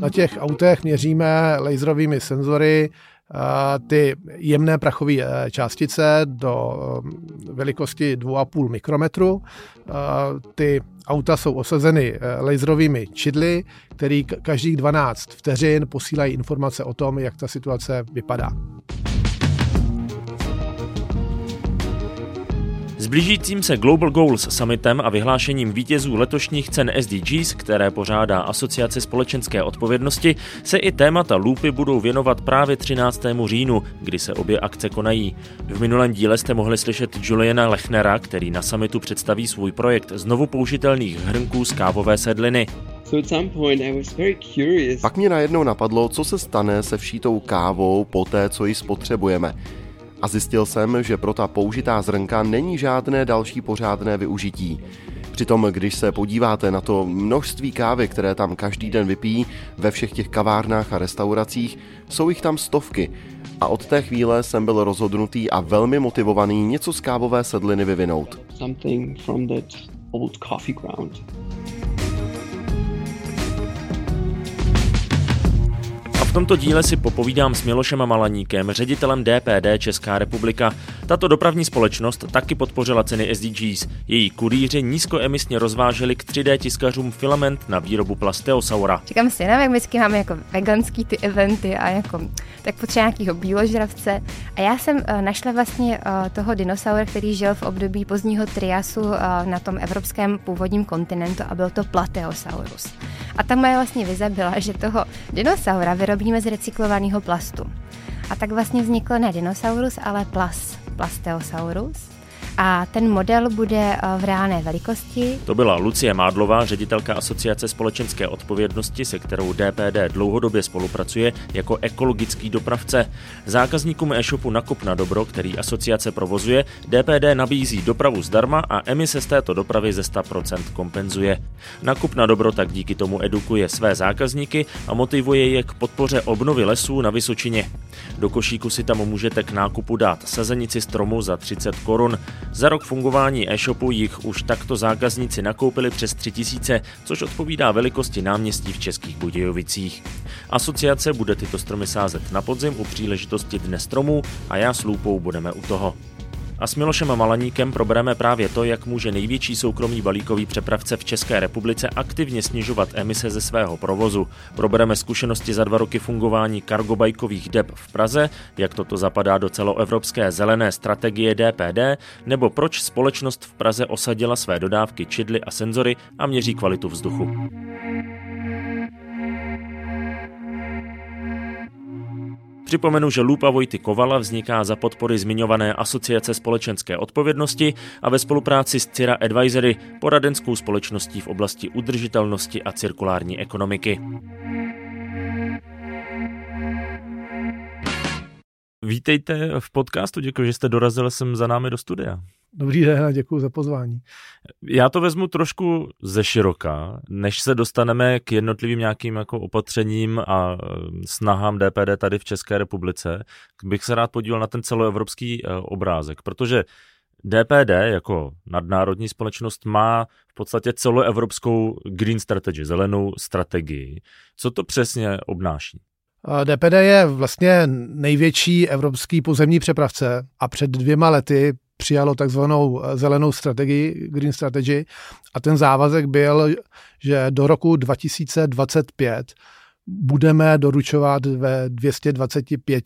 Na těch autech měříme laserovými senzory ty jemné prachové eh, částice do eh, velikosti 2,5 mikrometru. Ty auta jsou osazeny eh, laserovými čidly, který každých 12 vteřin posílají informace o tom, jak ta situace vypadá. Blížícím se Global Goals summitem a vyhlášením vítězů letošních cen SDGs, které pořádá Asociace společenské odpovědnosti, se i témata lupy budou věnovat právě 13. říjnu, kdy se obě akce konají. V minulém díle jste mohli slyšet Juliana Lechnera, který na summitu představí svůj projekt znovu použitelných hrnků z kávové sedliny. Pak mě najednou napadlo, co se stane se všítou kávou po té, co ji spotřebujeme. A zjistil jsem, že pro ta použitá zrnka není žádné další pořádné využití. Přitom, když se podíváte na to množství kávy, které tam každý den vypijí ve všech těch kavárnách a restauracích, jsou jich tam stovky. A od té chvíle jsem byl rozhodnutý a velmi motivovaný něco z kávové sedliny vyvinout. Something from that old coffee ground. V tomto díle si popovídám s Milošem Malaníkem, ředitelem DPD Česká republika. Tato dopravní společnost taky podpořila ceny SDGs. Její kurýři nízkoemisně rozváželi k 3D tiskařům filament na výrobu plasteosaura. Říkám si, nevím, jak vždycky máme jako veganský ty eventy a jako tak potřeba nějakého bíložravce. A já jsem uh, našla vlastně uh, toho dinosaura, který žil v období pozdního triasu uh, na tom evropském původním kontinentu a byl to Plateosaurus. A ta moje vlastně vize byla, že toho dinosaura vyrobíme z recyklovaného plastu. A tak vlastně vznikl ne dinosaurus, ale plas, Plasteosaurus a ten model bude eh, v reálné velikosti. To byla Lucie Mádlová, ředitelka Asociace společenské odpovědnosti, se kterou DPD dlouhodobě spolupracuje jako ekologický dopravce. Zákazníkům e-shopu Nakup na dobro, který asociace provozuje, DPD nabízí dopravu zdarma a emise z této dopravy ze 100% kompenzuje. Nakup na dobro tak díky tomu edukuje své zákazníky a motivuje je k podpoře obnovy lesů na Vysočině. Do košíku si tam můžete k nákupu dát sazenici stromu za 30 korun. Za rok fungování e-shopu jich už takto zákazníci nakoupili přes 3000, což odpovídá velikosti náměstí v Českých Budějovicích. Asociace bude tyto stromy sázet na podzim u příležitosti Dne stromů a já s Lůpou budeme u toho. A s Milošem Malaníkem probereme právě to, jak může největší soukromý balíkový přepravce v České republice aktivně snižovat emise ze svého provozu. Probereme zkušenosti za dva roky fungování kargobajkových dep v Praze, jak toto zapadá do celoevropské zelené strategie DPD, nebo proč společnost v Praze osadila své dodávky čidly a senzory a měří kvalitu vzduchu. Připomenu, že Lupa Vojty Kovala vzniká za podpory zmiňované Asociace společenské odpovědnosti a ve spolupráci s Cira Advisory, poradenskou společností v oblasti udržitelnosti a cirkulární ekonomiky. Vítejte v podcastu, děkuji, že jste dorazil sem za námi do studia. Dobrý den a děkuji za pozvání. Já to vezmu trošku ze široka, než se dostaneme k jednotlivým nějakým jako opatřením a eh, snahám DPD tady v České republice, bych se rád podíval na ten celoevropský eh, obrázek, protože DPD jako nadnárodní společnost má v podstatě celoevropskou green strategy, zelenou strategii. Co to přesně obnáší? DPD je vlastně největší evropský pozemní přepravce a před dvěma lety přijalo takzvanou eh, zelenou strategii, Green Strategy, a ten závazek byl, že do roku 2025 budeme doručovat ve 225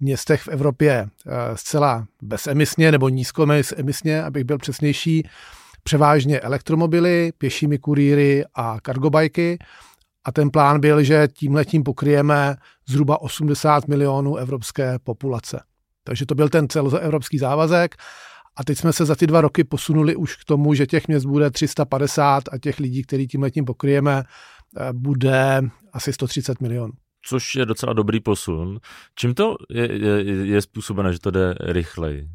městech v Evropě eh, zcela bezemisně nebo nízkoemisně, abych byl přesnější, převážně elektromobily, pěšími kurýry a kargobajky. A ten plán byl, že tímhletím pokryjeme zhruba 80 milionů evropské populace. Takže to byl ten celoevropský závazek. A teď jsme se za ty dva roky posunuli už k tomu, že těch měst bude 350 a těch lidí, který tím letím pokryjeme, eh, bude asi 130 milionů. Což je docela dobrý posun. Čím to je, je, je způsobené, že to jde rychleji?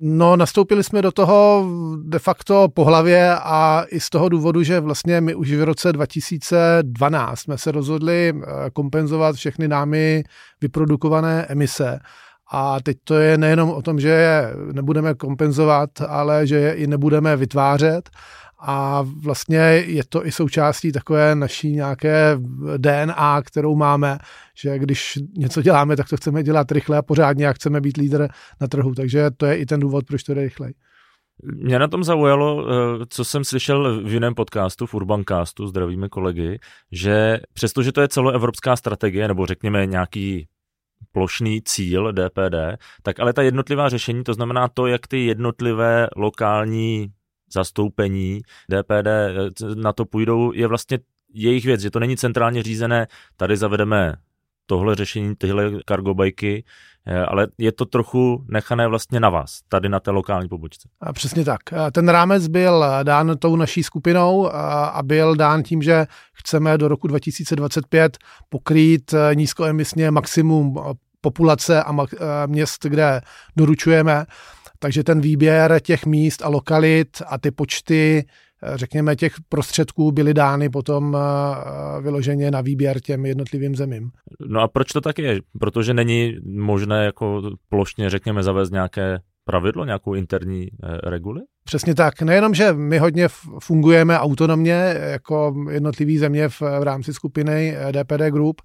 No, nastoupili jsme do toho de facto po hlavě a i z toho důvodu, že vlastně my už v roce 2012 jsme se rozhodli eh, kompenzovat všechny námi vyprodukované emise a teď to je nejenom o tom, že je nebudeme kompenzovat, ale že je i nebudeme vytvářet. a vlastně je to i součástí takové naší nějaké DNA, kterou máme, že když něco děláme, tak to chceme dělat rychle a pořádně a chceme být lídr na trhu, takže to je i ten důvod, proč to jde rychleji. Mě na tom zaujalo, eh, co jsem slyšel v jiném podcastu, v Urbancastu, zdravíme kolegy, že přestože to je celoevropská strategie, nebo řekněme nějaký plošný cíl DPD, tak ale ta jednotlivá řešení, to znamená to, jak ty jednotlivé lokální zastoupení DPD eh, na to půjdou, je vlastně jejich věc, že to není centrálně řízené, tady zavedeme tohle řešení, tyhle kargobajky, eh, ale je to trochu nechané vlastně na vás, tady na té lokální pobočce. Přesně tak. Ten rámec byl dán tou naší skupinou a byl dán tím, že chceme do roku 2025 pokrýt eh, nízkoemisně maximum populace a měst, kde doručujeme. Takže ten výběr těch míst a lokalit a ty počty eh, řekněme, těch prostředků byly dány potom eh, vyloženě na výběr těm jednotlivým zemím. No a proč to tak je? Protože není možné jako plošně, řekněme, zavést nějaké pravidlo, nějakou interní eh, reguli? Přesně tak. Nejenom, že my hodně fungujeme autonomně jako jednotlivý země v, v rámci skupiny DPD Group,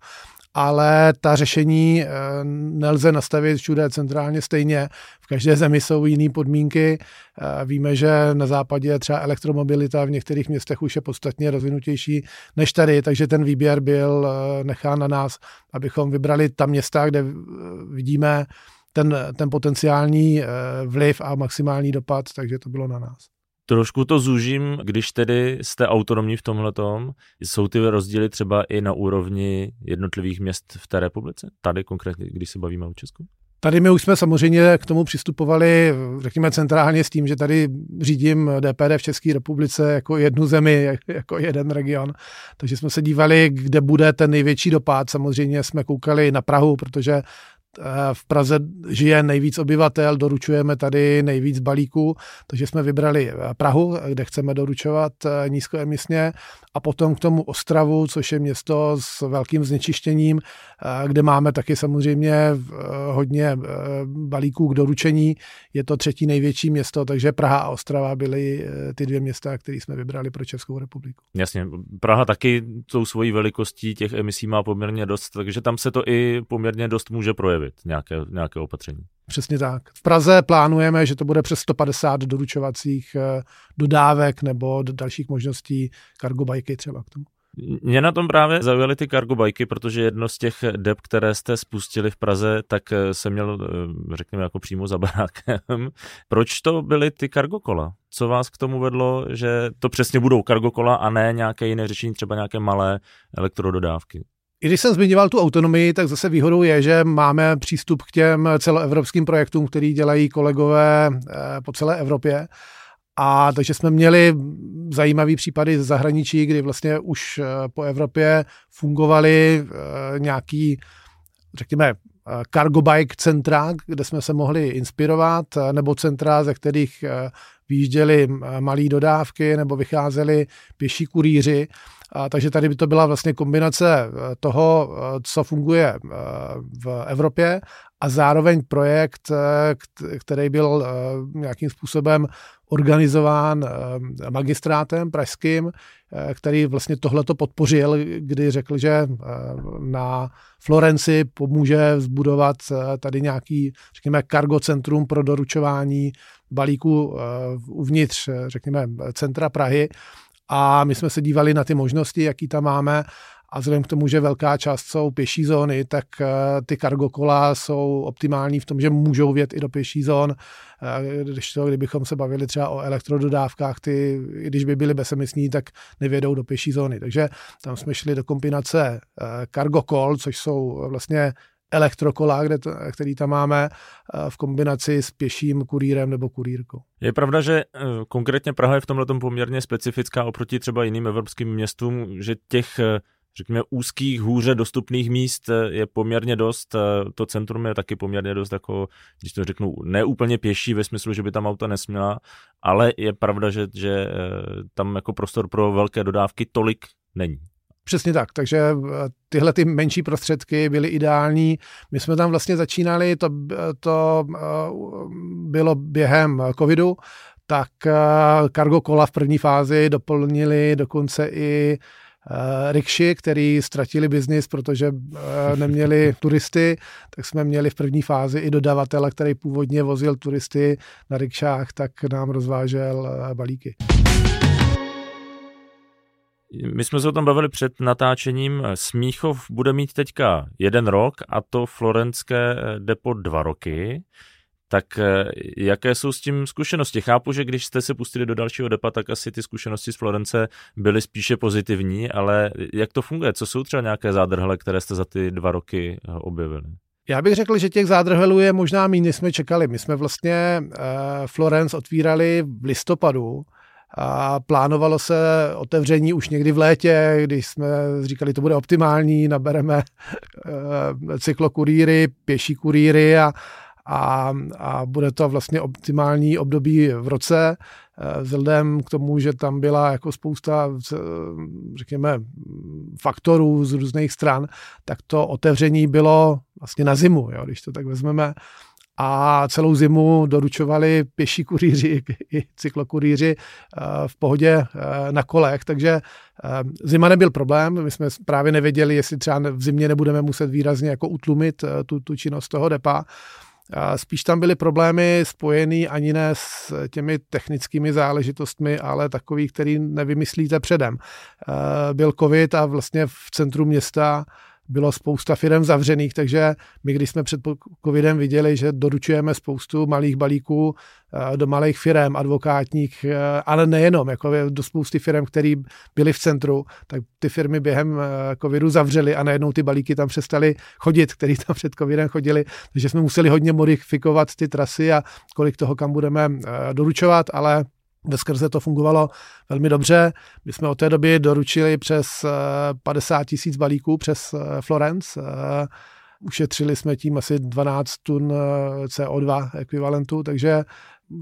ale ta řešení eh, nelze nastavit všude centrálně stejně. V každé zemi jsou jiné podmínky. Eh, víme, že na západě třeba elektromobilita v některých městech už je podstatně rozvinutější než tady, takže ten výběr byl eh, nechán na nás, abychom vybrali ta města, kde vidíme ten, ten potenciální vliv a maximální dopad, takže to bylo na nás. Trošku to zúžím, když tedy jste autonomní v tomhletom. Jsou ty rozdíly třeba i na úrovni jednotlivých měst v té republice? Tady konkrétně, když se bavíme o Česku? Tady my už jsme samozřejmě k tomu přistupovali, řekněme, centrálně s tím, že tady řídím DPD v České republice jako jednu zemi, jako jeden region. Takže jsme se dívali, kde bude ten největší dopad. Samozřejmě jsme koukali na Prahu, protože v Praze žije nejvíc obyvatel, doručujeme tady nejvíc balíků, takže jsme vybrali eh, Prahu, kde chceme doručovat eh, nízkoemisně a potom k tomu Ostravu, což je město s velkým znečištěním, eh, kde máme taky samozřejmě hodně balíků k doručení. Je to třetí největší město, takže Praha a Ostrava byly ty dvě města, které jsme vybrali pro Českou republiku. Jasně, Praha taky tou svojí velikostí těch emisí má poměrně dost, takže tam se to i poměrně dost může projevit projevit nějaké, nějaké opatření. Přesně tak. V Praze plánujeme, že to bude přes 150 doručovacích eh, dodávek nebo dalších možností kargobajky třeba k tomu. Mě na tom právě zaujaly ty kargobajky, protože jedno z těch deb, které jste spustili v Praze, tak eh, se měl, eh, řekněme, jako přímo za barákem. Proč to byly ty kargokola? Co vás k tomu vedlo, že to přesně budou kargokola a ne nějaké jiné řešení, třeba nějaké malé elektrododávky? I když jsem zmiňoval tu autonomii, tak zase výhodou je, že máme přístup k těm celoevropským projektům, který dělají kolegové eh, po celé Evropě. A takže jsme měli zajímavý případy z zahraničí, kdy vlastně už eh, po Evropě fungovaly eh, nějaký, řekněme, cargo bike centra, kde jsme se mohli inspirovat, nebo centra, ze kterých výjížděly malé dodávky nebo vycházeli pěší kurýři. A, takže tady by to byla vlastně kombinace eh, toho, eh, co funguje eh, v Evropě a zároveň projekt, který byl nějakým způsobem organizován magistrátem pražským, který vlastně tohleto podpořil, kdy řekl, že na Florenci pomůže zbudovat tady nějaký, řekněme, cargo centrum pro doručování balíků uvnitř, řekněme, centra Prahy a my jsme se dívali na ty možnosti, jaký tam máme a vzhledem k tomu, že velká část jsou pěší zóny, tak eh, ty cargo kola jsou optimální v tom, že můžou vjet i do pěší zón. Eh, když to, kdybychom se bavili třeba o elektrododávkách, ty, i když by byly bezemisní, tak nevědou do pěší zóny. Takže tam jsme šli do kombinace eh, cargo kol, což jsou vlastně elektrokola, kde to, který tam máme eh, v kombinaci s pěším kurýrem nebo kurýrkou. Je pravda, že eh, konkrétně Praha je v tomhle poměrně specifická oproti třeba jiným evropským městům, že těch eh, řekněme, úzkých, hůře dostupných míst je poměrně dost. To centrum je taky poměrně dost, jako, když to řeknu, neúplně pěší ve smyslu, že by tam auta nesměla, ale je pravda, že, že tam jako prostor pro velké dodávky tolik není. Přesně tak, takže eh, tyhle ty menší prostředky byly ideální. My jsme tam vlastně začínali, to, to eh, bylo během covidu, tak cargo kola v první fázi doplnili dokonce i rikši, který ztratili biznis, protože neměli turisty, tak jsme měli v první fázi i dodavatele, který původně vozil turisty na rikšách, tak nám rozvážel balíky. My jsme se o tom bavili před natáčením. Smíchov bude mít teďka jeden rok a to florenské depo dva roky. Tak eh, jaké jsou s tím zkušenosti? Chápu, že když jste se pustili do dalšího depa, tak asi ty zkušenosti z Florence byly spíše pozitivní, ale jak to funguje? Co jsou třeba nějaké zádrhele, které jste za ty dva roky eh, objevili? Já bych řekl, že těch zádrhelů je možná méně, než jsme čekali. My jsme vlastně Florence otvírali v listopadu a plánovalo se otevření už někdy v létě, když jsme říkali, to bude optimální, nabereme uh, cyklokurýry, pěší kurýry a, a, a bude to vlastně optimální období v roce, eh, vzhledem k tomu, že tam byla jako spousta, řekněme, faktorů z různých stran, tak to otevření bylo vlastně na zimu, jo, když to tak vezmeme a celou zimu doručovali pěší kurýři i cyklokurýři eh, v pohodě eh, na kolech, takže zima nebyl problém, my jsme právě nevěděli, jestli třeba v zimě nebudeme muset výrazně jako utlumit tu, tu činnost toho depa, Spíš tam byly problémy spojený ani ne s těmi technickými záležitostmi, ale takový, který nevymyslíte předem. Byl covid a vlastně v centru města bylo spousta firm zavřených, takže my, když jsme před covidem viděli, že doručujeme spoustu malých balíků eh, do malých firm, advokátních, eh, ale nejenom, jako do spousty firm, které byly v centru, tak ty firmy během eh, covidu zavřely a najednou ty balíky tam přestaly chodit, který tam před covidem chodili, takže jsme museli hodně modifikovat ty trasy a kolik toho kam budeme doručovat, ale ve skrze to fungovalo velmi dobře. My jsme od té doby doručili přes 50 eh, tisíc balíků přes eh, Florence. Eh, ušetřili jsme tím asi 12 tun CO2 ekvivalentu, takže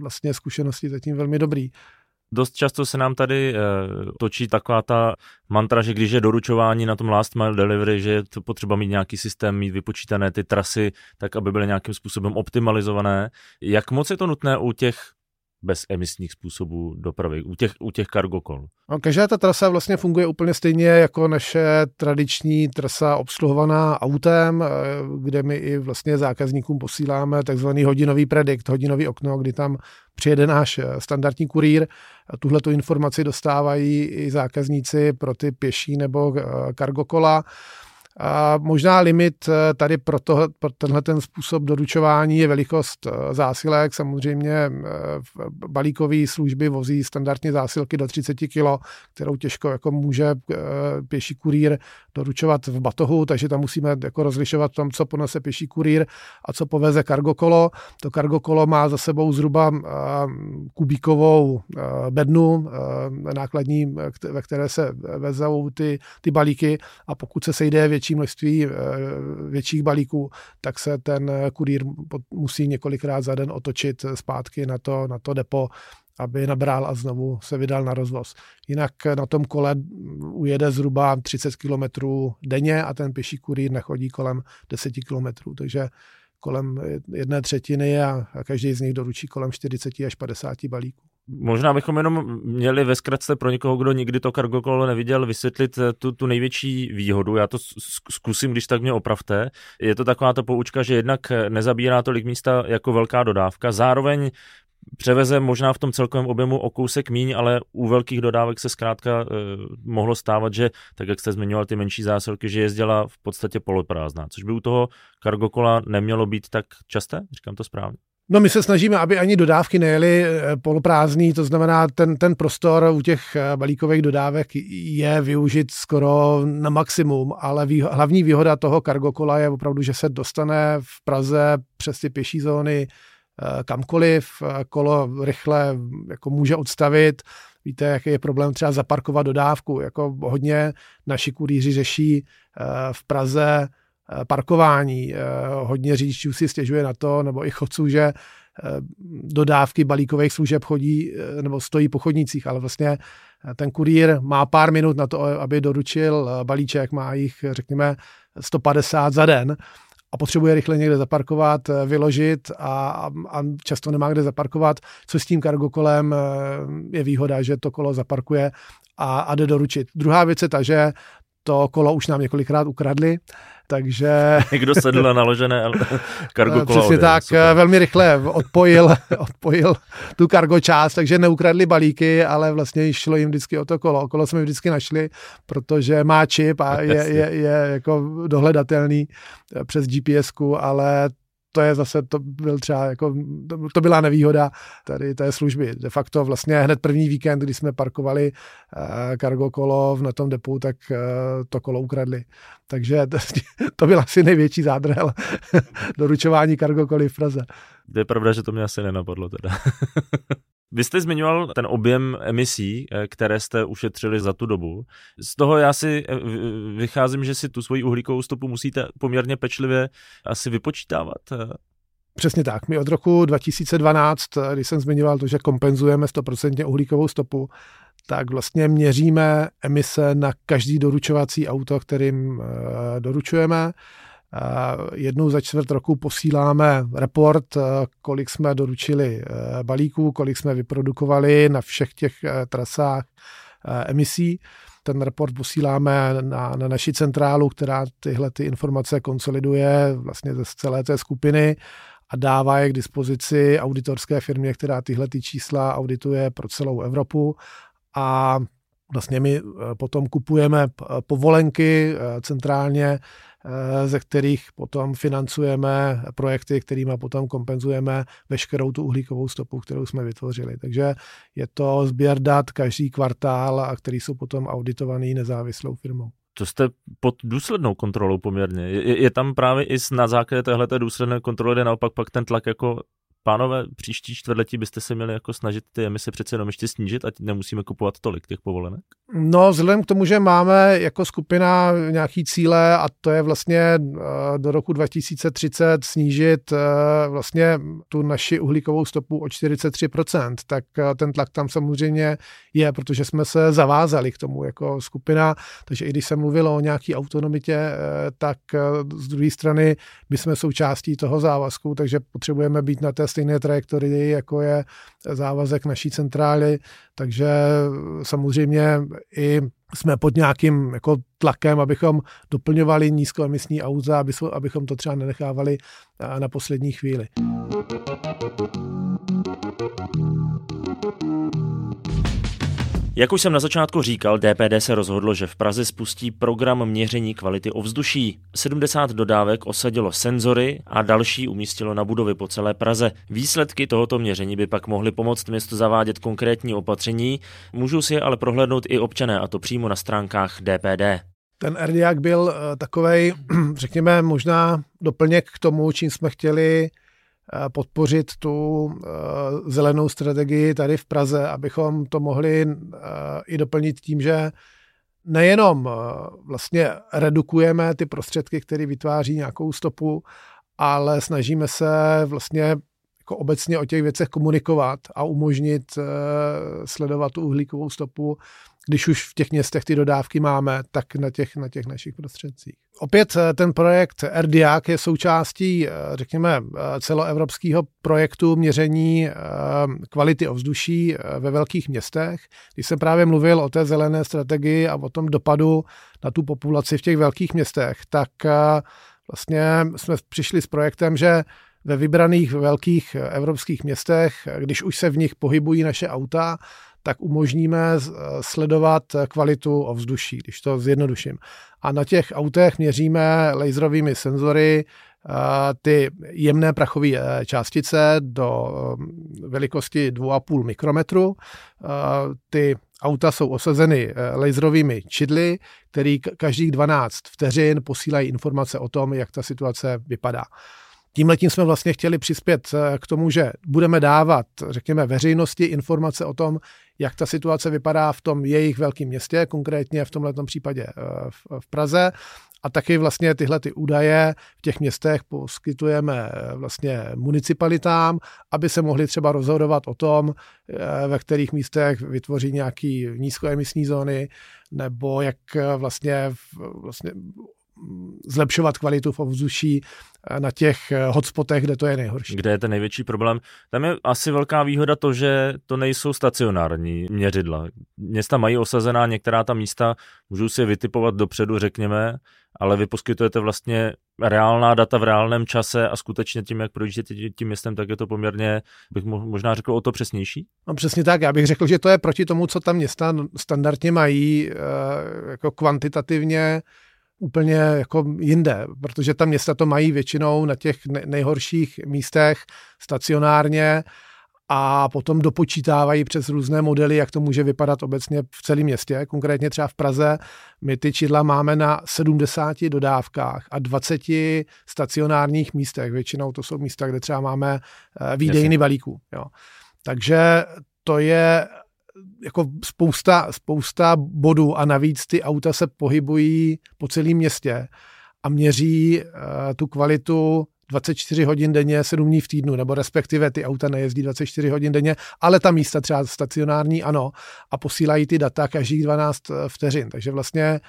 vlastně zkušenosti zatím velmi dobrý. Dost často se nám tady točí taková ta mantra, že když je doručování na tom last mile delivery, že je to potřeba mít nějaký systém, mít vypočítané ty trasy, tak aby byly nějakým způsobem optimalizované. Jak moc je to nutné u těch bez emisních způsobů dopravy, u těch, u těch kol. No, každá ta trasa vlastně funguje úplně stejně jako naše tradiční trasa obsluhovaná autem, eh, kde my i vlastně zákazníkům posíláme takzvaný hodinový predikt, hodinový okno, kdy tam přijede náš eh, standardní kurýr. Tuhle tu informaci dostávají i zákazníci pro ty pěší nebo kargokola. kola a možná limit eh, tady pro, to, pro tenhle ten způsob doručování je velikost eh, zásilek. Samozřejmě eh, balíkové služby vozí standardně zásilky do 30 kg, kterou těžko jako může pěší kurýr doručovat v batohu, takže tam musíme jako rozlišovat tom, co ponese pěší kurýr a co poveze kargokolo. To kargokolo má za sebou zhruba kubíkovou bednu nákladní, ve které se vezou ty, ty balíky a pokud se sejde větší množství eh, větších balíků, tak se ten kurýr musí několikrát za den otočit zpátky na to, na to depo, aby nabral a znovu se vydal na rozvoz. Jinak na tom kole ujede zhruba 30 km denně a ten pěší kurýr nechodí kolem 10 km, takže kolem jedné třetiny a každý z nich doručí kolem 40 až 50 balíků. Možná bychom jenom měli ve zkratce pro někoho, kdo nikdy to cargo kolo neviděl, vysvětlit eh, tu, tu největší výhodu. Já to zkusím, když tak mě opravte. Je to taková ta poučka, že jednak eh, nezabírá tolik místa jako velká dodávka, zároveň převeze možná v tom celkovém objemu o kousek míň, ale u velkých dodávek se zkrátka eh, mohlo stávat, že, tak jak jste zmiňoval ty menší zásilky, že jezdila v podstatě poloprázdná, což by u toho cargo kola nemělo být tak časté, říkám to správně. No my se snažíme, aby ani dodávky nejeli eh, poloprázdný, to znamená ten, ten prostor u těch eh, balíkových dodávek je využit skoro na maximum, ale vý, hlavní výhoda toho kargokola je opravdu, že se dostane v Praze přes ty pěší zóny eh, kamkoliv, kolo rychle jako může odstavit, Víte, jaký je problém třeba zaparkovat dodávku. Jako hodně naši kurýři řeší v Praze parkování. Eh, hodně řidičů si stěžuje na to, nebo i chodců, že eh, dodávky balíkových služeb chodí nebo stojí po chodnicích, ale vlastně ten kurýr má pár minut na to, aby doručil balíček, má jich, řekněme, 150 za den a potřebuje rychle někde zaparkovat, vyložit a, a často nemá kde zaparkovat, co s tím kargokolem je výhoda, že to kolo zaparkuje a, a jde doručit. Druhá věc je ta, že to kolo už nám několikrát ukradli, takže... Někdo sedl na naložené kargo kolo. Přesně tak, super. velmi rychle odpojil, odpojil tu kargo část, takže neukradli balíky, ale vlastně šlo jim vždycky o to kolo. Kolo jsme vždycky našli, protože má čip a je, je, je jako dohledatelný přes gps ale to je zase, to byl třeba jako, to, byla nevýhoda tady té služby. De facto vlastně hned první víkend, kdy jsme parkovali uh, kargo kolo na tom depu, tak uh, to kolo ukradli. Takže to, to byl asi největší zádrhel doručování kargo koly v Praze. Je pravda, že to mě asi nenapadlo teda. Vy jste zmiňoval ten objem emisí, eh, které jste ušetřili za tu dobu. Z toho já si eh, vycházím, že si tu svoji uhlíkovou stopu musíte poměrně pečlivě asi vypočítávat. Eh. Přesně tak. My od roku 2012, když jsem zmiňoval to, že kompenzujeme 100% uhlíkovou stopu, tak vlastně měříme emise na každý doručovací auto, kterým doručujeme. Jednou za čtvrt roku posíláme report, eh, kolik jsme doručili eh, balíků, kolik jsme vyprodukovali na všech těch eh, trasách emisí. Ten report posíláme na, na naši centrálu, která tyhle ty informace konsoliduje vlastně ze celé té skupiny a dává je k dispozici auditorské firmě, která tyhle ty čísla audituje pro celou Evropu a vlastně my potom kupujeme povolenky centrálně Eh, ze kterých potom financujeme projekty, kterými potom kompenzujeme veškerou tu uhlíkovou stopu, kterou jsme vytvořili. Takže je to sběr dat každý kvartál, a který jsou potom auditovaný nezávislou firmou. To jste pod důslednou kontrolou poměrně. Je, je tam právě i na základě téhle důsledné kontroly, naopak pak ten tlak jako Pánové, příští čtvrtletí byste se měli jako snažit ty emise přece jenom ještě snížit, ať nemusíme kupovat tolik těch povolenek? No, vzhledem k tomu, že máme jako skupina nějaký cíle a to je vlastně eh, do roku 2030 snížit eh, vlastně tu naši uhlíkovou stopu o 43%, tak eh, ten tlak tam samozřejmě je, protože jsme se zavázali k tomu jako skupina, takže i když jsem mluvil o nějaký autonomitě, tak z druhé strany my jsme součástí toho závazku, takže potřebujeme být na té stejné trajektorii, jako je závazek naší centrály, takže samozřejmě i jsme pod nějakým jako tlakem, abychom doplňovali nízkoemisní auta, abychom to třeba nenechávali na poslední chvíli. Jak už jsem na začátku říkal, DPD se rozhodlo, že v Praze spustí program měření kvality ovzduší. 70 dodávek osadilo senzory a další umístilo na budovy po celé Praze. Výsledky tohoto měření by pak mohly pomoct městu zavádět konkrétní opatření, můžou si je ale prohlédnout i občané, a to přímo na stránkách DPD. Ten RDIAK byl eh, takovej, řekněme, možná doplněk k tomu, čím jsme chtěli podpořit tu eh, zelenou strategii tady v Praze, abychom to mohli eh, i doplnit tím, že nejenom vlastně redukujeme ty prostředky, které vytváří nějakou stopu, ale snažíme se vlastně jako obecně o těch věcech komunikovat a umožnit sledovat tu uhlíkovou stopu když už v těch městech ty dodávky máme, tak na těch, na těch našich prostředcích. Opět eh, ten projekt RDIAC je součástí, eh, řekněme, eh, celoevropského projektu měření kvality ovzduší ve velkých městech. Když jsem právě mluvil o té zelené strategii a o tom dopadu na tu populaci v těch velkých městech, tak vlastně jsme přišli s projektem, že ve vybraných velkých evropských městech, když už se v nich pohybují naše auta, tak umožníme eh, sledovat kvalitu ovzduší, když to zjednoduším. A na těch autech měříme laserovými senzory eh, ty jemné prachové eh, částice do velikosti 2,5 mikrometru. Ty auta jsou osazeny laserovými čidly, který každých 12 vteřin posílají informace o tom, jak ta situace vypadá. Tímhle tím jsme vlastně chtěli přispět k tomu, že budeme dávat, řekněme, veřejnosti informace o tom, jak ta situace vypadá v tom jejich velkém městě, konkrétně v tomto případě eh, v Praze. A taky vlastně tyhle ty údaje v těch městech poskytujeme eh, vlastně municipalitám, aby se mohli třeba rozhodovat o tom, eh, ve kterých místech vytvoří nějaký nízkoemisní zóny, nebo jak vlastně, vlastně zlepšovat kvalitu v ovzduší na těch hotspotech, kde to je nejhorší. Kde je ten největší problém? Tam je asi velká výhoda to, že to nejsou stacionární měřidla. Města mají osazená některá ta místa, můžou si je vytipovat dopředu, řekněme, ale vy poskytujete vlastně reálná data v reálném čase a skutečně tím, jak projížděte tím městem, tak je to poměrně, bych možná řekl, o to přesnější? No přesně tak, já bych řekl, že to je proti tomu, co tam města standardně mají, eh, jako kvantitativně úplně jako jinde, protože tam města to mají většinou na těch nejhorších místech stacionárně a potom dopočítávají přes různé modely, jak to může vypadat obecně v celém městě. Konkrétně třeba v Praze my ty čidla máme na 70 dodávkách a 20 stacionárních místech. Většinou to jsou místa, kde třeba máme eh, výdejny balíků. Jo. Takže to je jako spousta, spousta bodů a navíc ty auta se pohybují po celém městě a měří uh, tu kvalitu 24 hodin denně, 7 dní v týdnu, nebo respektive ty auta nejezdí 24 hodin denně, ale ta místa třeba stacionární ano a posílají ty data každých 12 eh, vteřin. Takže vlastně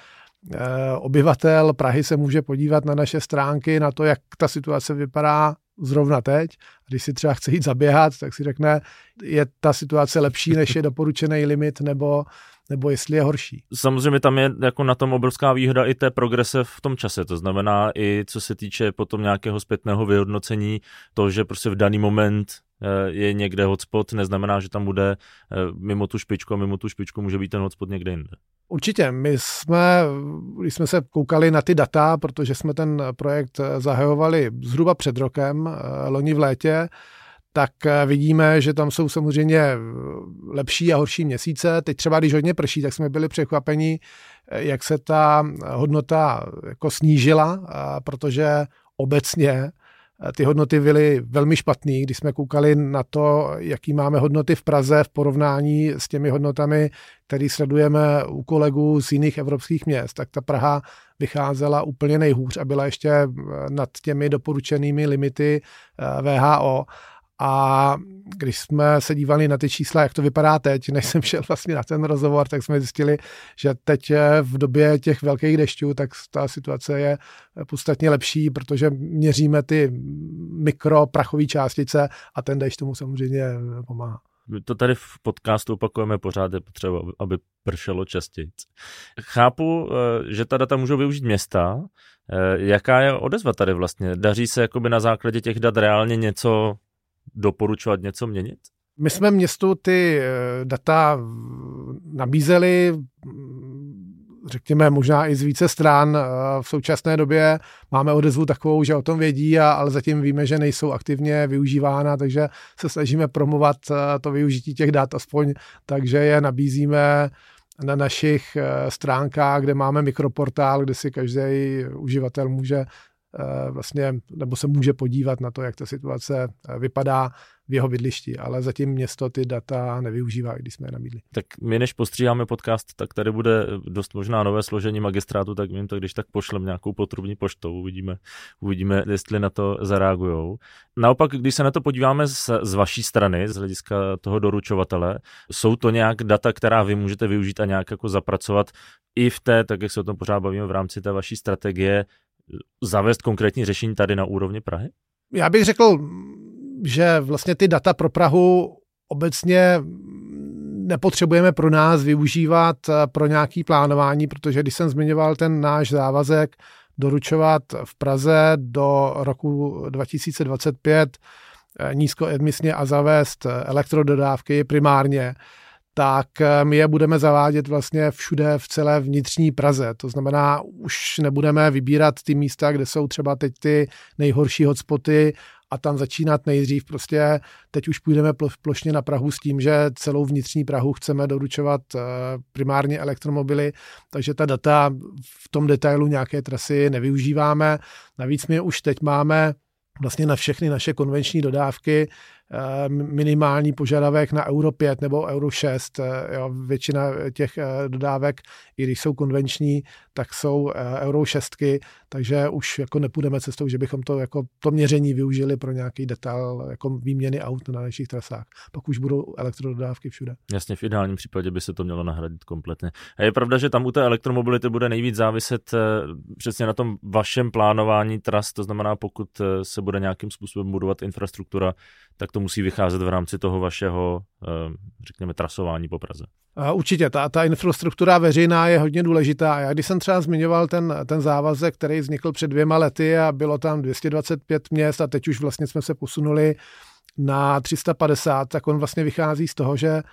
eh, obyvatel Prahy se může podívat na naše stránky, na to, jak ta situace vypadá zrovna teď. Když si třeba chce jít zaběhat, tak si řekne, je ta situace lepší, než je doporučený limit, nebo nebo jestli je horší. Samozřejmě tam je jako na tom obrovská výhoda i té progrese v tom čase, to znamená i co se týče potom nějakého zpětného vyhodnocení, to, že prostě v daný moment eh, je někde hotspot, neznamená, že tam bude eh, mimo tu špičku a mimo tu špičku může být ten hotspot někde jinde. Určitě. My jsme, když jsme se koukali na ty data, protože jsme ten projekt zahajovali zhruba před rokem, eh, loni v létě, tak eh, vidíme, že tam jsou samozřejmě eh, lepší a horší měsíce. Teď třeba, když hodně prší, tak jsme byli překvapeni, eh, jak se ta hodnota jako snížila, protože obecně ty hodnoty byly velmi špatné, když jsme koukali na to, jaký máme hodnoty v Praze v porovnání s těmi hodnotami, které sledujeme u kolegů z jiných evropských měst, tak ta Praha vycházela úplně nejhůř a byla ještě nad těmi doporučenými limity VHO. A když jsme se dívali na ty čísla, jak to vypadá teď, než jsem šel vlastně na ten rozhovor, tak jsme zjistili, že teď v době těch velkých dešťů, tak ta situace je podstatně lepší, protože měříme ty mikroprachové částice a ten dešť tomu samozřejmě pomáhá. My to tady v podcastu opakujeme pořád, je potřeba, aby pršelo častěji. Chápu, eh, že ta data můžou využít města. Eh, jaká je odezva tady vlastně? Daří se jakoby na základě těch dat reálně něco doporučovat něco měnit? My jsme městu ty eh, data nabízeli, řekněme, možná i z více stran. Eh, v současné době máme odezvu takovou, že o tom vědí, ale zatím víme, že nejsou aktivně využívána, takže se snažíme promovat eh, to využití těch dat aspoň, takže je nabízíme na našich stránkách, kde máme mikroportál, kde si každý uživatel může vlastně, nebo se může podívat na to, jak ta situace eh, vypadá v jeho bydlišti, ale zatím město ty data nevyužívá, když jsme je nabídli. Tak my než postříháme podcast, tak tady bude dost možná nové složení magistrátu, tak vím to, když tak pošlem nějakou potrubní poštou, uvidíme, uvidíme, jestli na to zareagujou. Naopak, když se na to podíváme z, z vaší strany, z hlediska toho doručovatele, jsou to nějak data, která vy můžete využít a nějak jako zapracovat i v té, tak jak se o tom pořád bavíme v rámci té vaší strategie, zavést konkrétní řešení tady na úrovni Prahy? Já bych řekl, že vlastně ty data pro Prahu obecně nepotřebujeme pro nás využívat eh, pro nějaký plánování, protože když jsem zmiňoval ten náš závazek doručovat v Praze do roku 2025 eh, nízkoemisně a zavést elektrododávky primárně, tak my je budeme zavádět vlastně všude v celé vnitřní Praze. To znamená, už nebudeme vybírat ty místa, kde jsou třeba teď ty nejhorší hotspoty a tam začínat nejdřív. Prostě teď už půjdeme plošně na Prahu s tím, že celou vnitřní Prahu chceme doručovat eh, primárně elektromobily, takže ta data v tom detailu nějaké trasy nevyužíváme. Navíc my už teď máme vlastně na všechny naše konvenční dodávky minimální požadavek na Euro 5 nebo Euro 6. Jo, většina těch dodávek, i když jsou konvenční, tak jsou Euro 6, takže už jako nepůjdeme cestou, že bychom to jako to měření využili pro nějaký detail jako výměny aut na našich trasách. Pak už budou elektrododávky všude. Jasně, v ideálním případě by se to mělo nahradit kompletně. A je pravda, že tam u té elektromobility bude nejvíc záviset přesně na tom vašem plánování tras, to znamená, pokud se bude nějakým způsobem budovat infrastruktura, tak to musí vycházet v rámci toho vašeho, eh, řekněme, trasování po Praze. Určitě, ta, ta infrastruktura veřejná je hodně důležitá. Já když jsem třeba zmiňoval ten, ten závazek, který vznikl před dvěma lety a bylo tam 225 měst a teď už vlastně jsme se posunuli na 350, tak on vlastně vychází z toho, že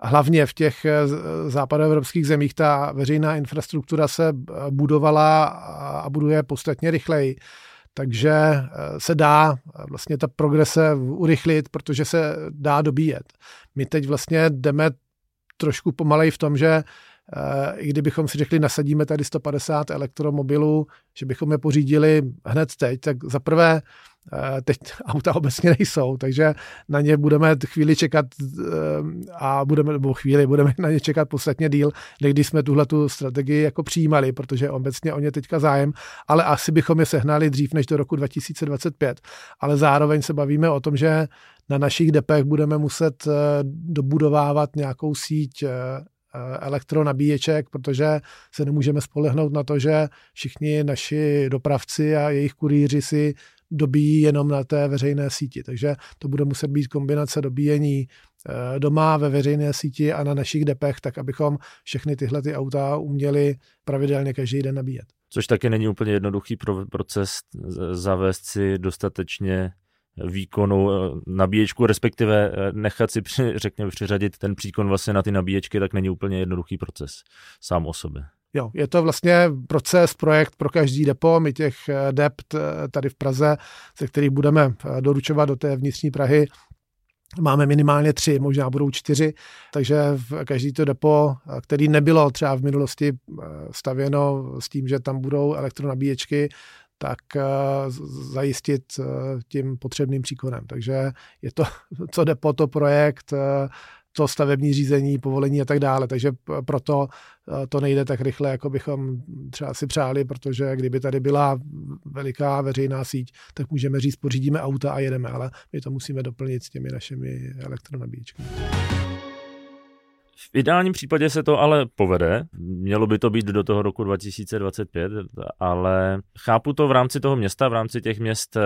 hlavně v těch eh, západoevropských zemích ta veřejná infrastruktura se budovala a buduje podstatně rychleji. Takže eh, se dá eh, vlastně ta progrese urychlit, protože se dá dobíjet. My teď vlastně jdeme trošku pomalej v tom, že eh, i kdybychom si řekli, nasadíme tady 150 elektromobilů, že bychom je pořídili hned teď, tak za prvé teď auta obecně nejsou, takže na ně budeme chvíli čekat eh, a budeme, nebo chvíli, budeme na ně čekat podstatně díl, než když jsme tuhle tu strategii jako přijímali, protože obecně o ně teďka zájem, ale asi bychom je sehnali dřív než do roku 2025. Ale zároveň se bavíme o tom, že na našich depech budeme muset eh, dobudovávat nějakou síť elektronabíječek, protože se nemůžeme spolehnout na to, že všichni naši dopravci a jejich kurýři si dobíjí jenom na té veřejné síti. Takže to bude muset být kombinace dobíjení eh, doma ve veřejné síti a na našich depech, tak abychom všechny tyhle ty auta uměli pravidelně každý den nabíjet. Což taky není úplně jednoduchý proces zavést si dostatečně výkonu eh, nabíječku, respektive eh, nechat si, při, řekněme, přiřadit ten příkon vlastně na ty nabíječky, tak není úplně jednoduchý proces sám o sobě. Jo, je to vlastně proces, projekt pro každý depo. My těch eh, dept tady v Praze, se kterých budeme doručovat do té vnitřní Prahy, Máme minimálně tři, možná budou čtyři, takže v každý to depo, který nebylo třeba v minulosti stavěno s tím, že tam budou elektronabíječky, tak eh, zajistit eh, tím potřebným příkonem. Takže je to, co jde po to projekt, eh, to stavební řízení, povolení a tak dále. Takže proto to nejde tak rychle, jako bychom třeba si přáli, protože kdyby tady byla veliká veřejná síť, tak můžeme říct, pořídíme auta a jedeme, ale my to musíme doplnit s těmi našimi elektronabíječkami. V ideálním případě se to ale povede, mělo by to být do toho roku 2025, ale chápu to v rámci toho města, v rámci těch měst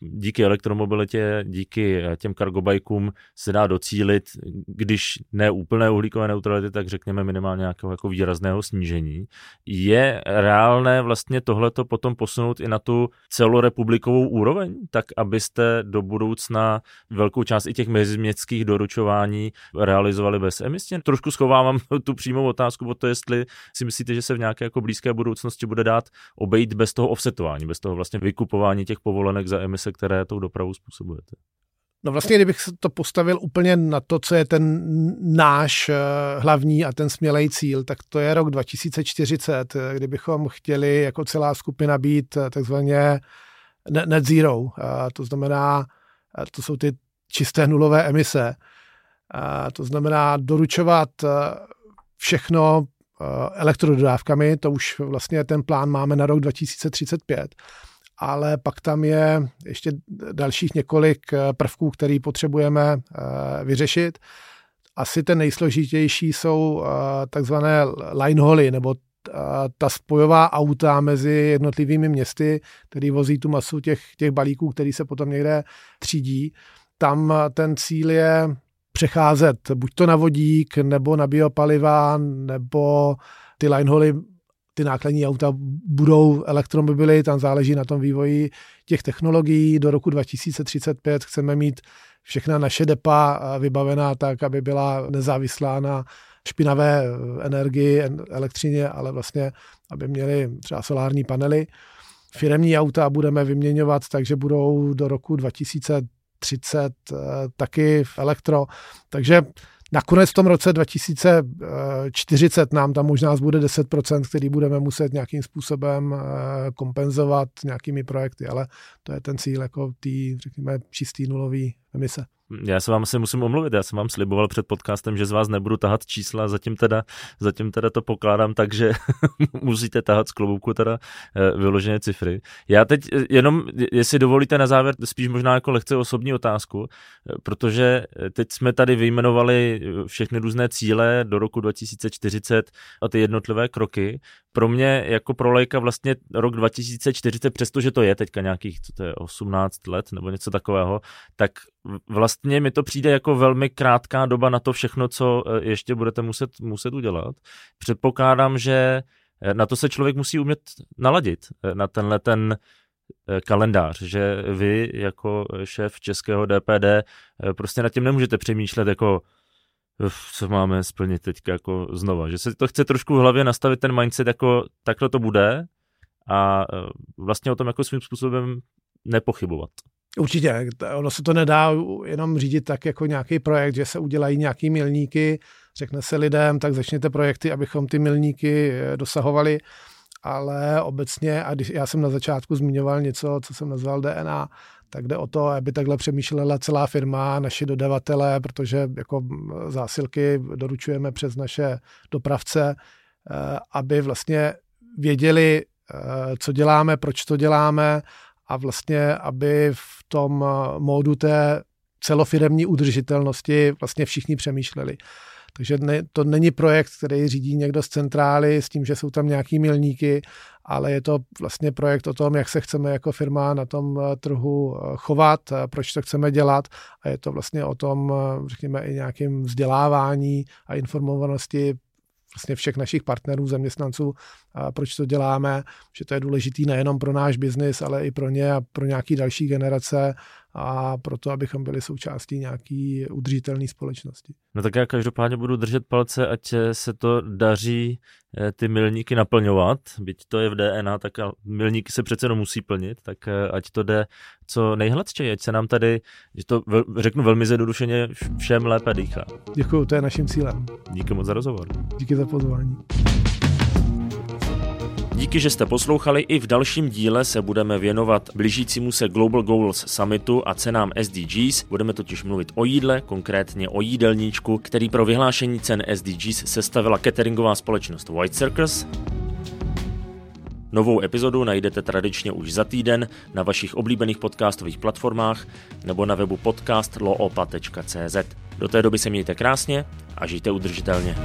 díky elektromobilitě, díky těm kargobajkům se dá docílit, když ne úplné uhlíkové neutrality, tak řekněme minimálně nějakého jako výrazného snížení. Je reálné vlastně tohleto potom posunout i na tu celorepublikovou úroveň, tak abyste do budoucna velkou část i těch meziměstských doručování realizovali bez emisí? vlastně trošku schovávám tu přímou otázku o to, jestli si myslíte, že se v nějaké jako blízké budoucnosti bude dát obejít bez toho offsetování, bez toho vlastně vykupování těch povolenek za emise, které tou dopravu způsobujete. No vlastně, kdybych to postavil úplně na to, co je ten náš eh, hlavní a ten smělej cíl, tak to je rok 2040, eh, kdybychom chtěli jako celá skupina být eh, takzvaně net zero. To znamená, to jsou ty čisté nulové emise. To znamená doručovat všechno elektrododávkami, to už vlastně ten plán máme na rok 2035, ale pak tam je ještě dalších několik eh, prvků, který potřebujeme vyřešit. Asi ten nejsložitější jsou takzvané line nebo ta spojová auta mezi jednotlivými městy, který vozí tu masu těch, těch balíků, který se potom někde třídí. Tam ten cíl je přecházet buď to na vodík, nebo na biopaliva, nebo ty lineholy, ty nákladní auta budou elektromobily, tam záleží na tom vývoji těch technologií. Do roku 2035 chceme mít všechna naše depa vybavená tak, aby byla nezávislá na špinavé energii, elektřině, ale vlastně, aby měli třeba solární panely. Firemní auta budeme vyměňovat, takže budou do roku 2030 30 eh, taky v elektro. Takže nakonec v tom roce 2040 nám tam možná zbude 10%, který budeme muset nějakým způsobem eh, kompenzovat nějakými projekty, ale to je ten cíl jako tý, řekněme, čistý nulový mise. Já se vám asi musím omluvit, já jsem vám sliboval před podcastem, že z vás nebudu tahat čísla, zatím teda, zatím teda to pokládám tak, že musíte tahat z klobouku teda eh, vyložené cifry. Já teď eh, jenom, jestli dovolíte na závěr, spíš možná jako lehce osobní otázku, eh, protože teď jsme tady vyjmenovali všechny různé cíle do roku 2040 a ty jednotlivé kroky. Pro mě jako pro lejka vlastně rok 2040, přestože to je teďka nějakých, co to je, 18 let nebo něco takového, tak vlastně mi to přijde jako velmi krátká doba na to všechno, co eh, ještě budete muset, muset udělat. Předpokládám, že eh, na to se člověk musí umět naladit, eh, na tenhle ten kalendář, že vy jako šéf českého DPD prostě nad tím nemůžete přemýšlet jako co máme splnit teď jako znova, že se to chce trošku v hlavě nastavit ten mindset jako takhle to bude a vlastně o tom jako svým způsobem nepochybovat. Určitě, ono se to nedá jenom řídit tak jako nějaký projekt, že se udělají nějaký milníky, řekne se lidem, tak začněte projekty, abychom ty milníky eh, dosahovali, ale obecně, a když já jsem na začátku zmiňoval něco, co jsem nazval DNA, tak jde o to, aby takhle přemýšlela celá firma, naši dodavatelé, protože jako zásilky doručujeme přes naše dopravce, eh, aby vlastně věděli, eh, co děláme, proč to děláme a vlastně, aby v tom eh, módu té celofiremní udržitelnosti vlastně všichni přemýšleli. Takže ne, to není projekt, který řídí někdo z centrály s tím, že jsou tam nějaký milníky, ale je to vlastně projekt o tom, jak se chceme jako firma na tom eh, trhu eh, chovat, proč to chceme dělat. A je to vlastně o tom, řekněme, i nějakým vzdělávání a informovanosti vlastně všech našich partnerů, zaměstnanců, a proč to děláme, že to je důležitý nejenom pro náš biznis, ale i pro ně a pro nějaký další generace a proto, abychom byli součástí nějaký udržitelné společnosti. No tak já každopádně budu držet palce, ať se to daří eh, ty milníky naplňovat, byť to je v DNA, tak milníky se přece jenom musí plnit, tak eh, ať to jde co nejhladčeji, ať se nám tady, že to řeknu velmi zjednodušeně, všem lépe dýchá. Děkuji, to je naším cílem. Díky moc za rozhovor. Díky za pozvání. Díky, že jste poslouchali. I v dalším díle se budeme věnovat blížícímu se Global Goals Summitu a cenám SDGs. Budeme totiž mluvit o jídle, konkrétně o jídelníčku, který pro vyhlášení cen SDGs sestavila cateringová společnost White Circus. Novou epizodu najdete tradičně už za týden na vašich oblíbených podcastových platformách nebo na webu podcastloopa.cz. Do té doby se mějte krásně a žijte udržitelně.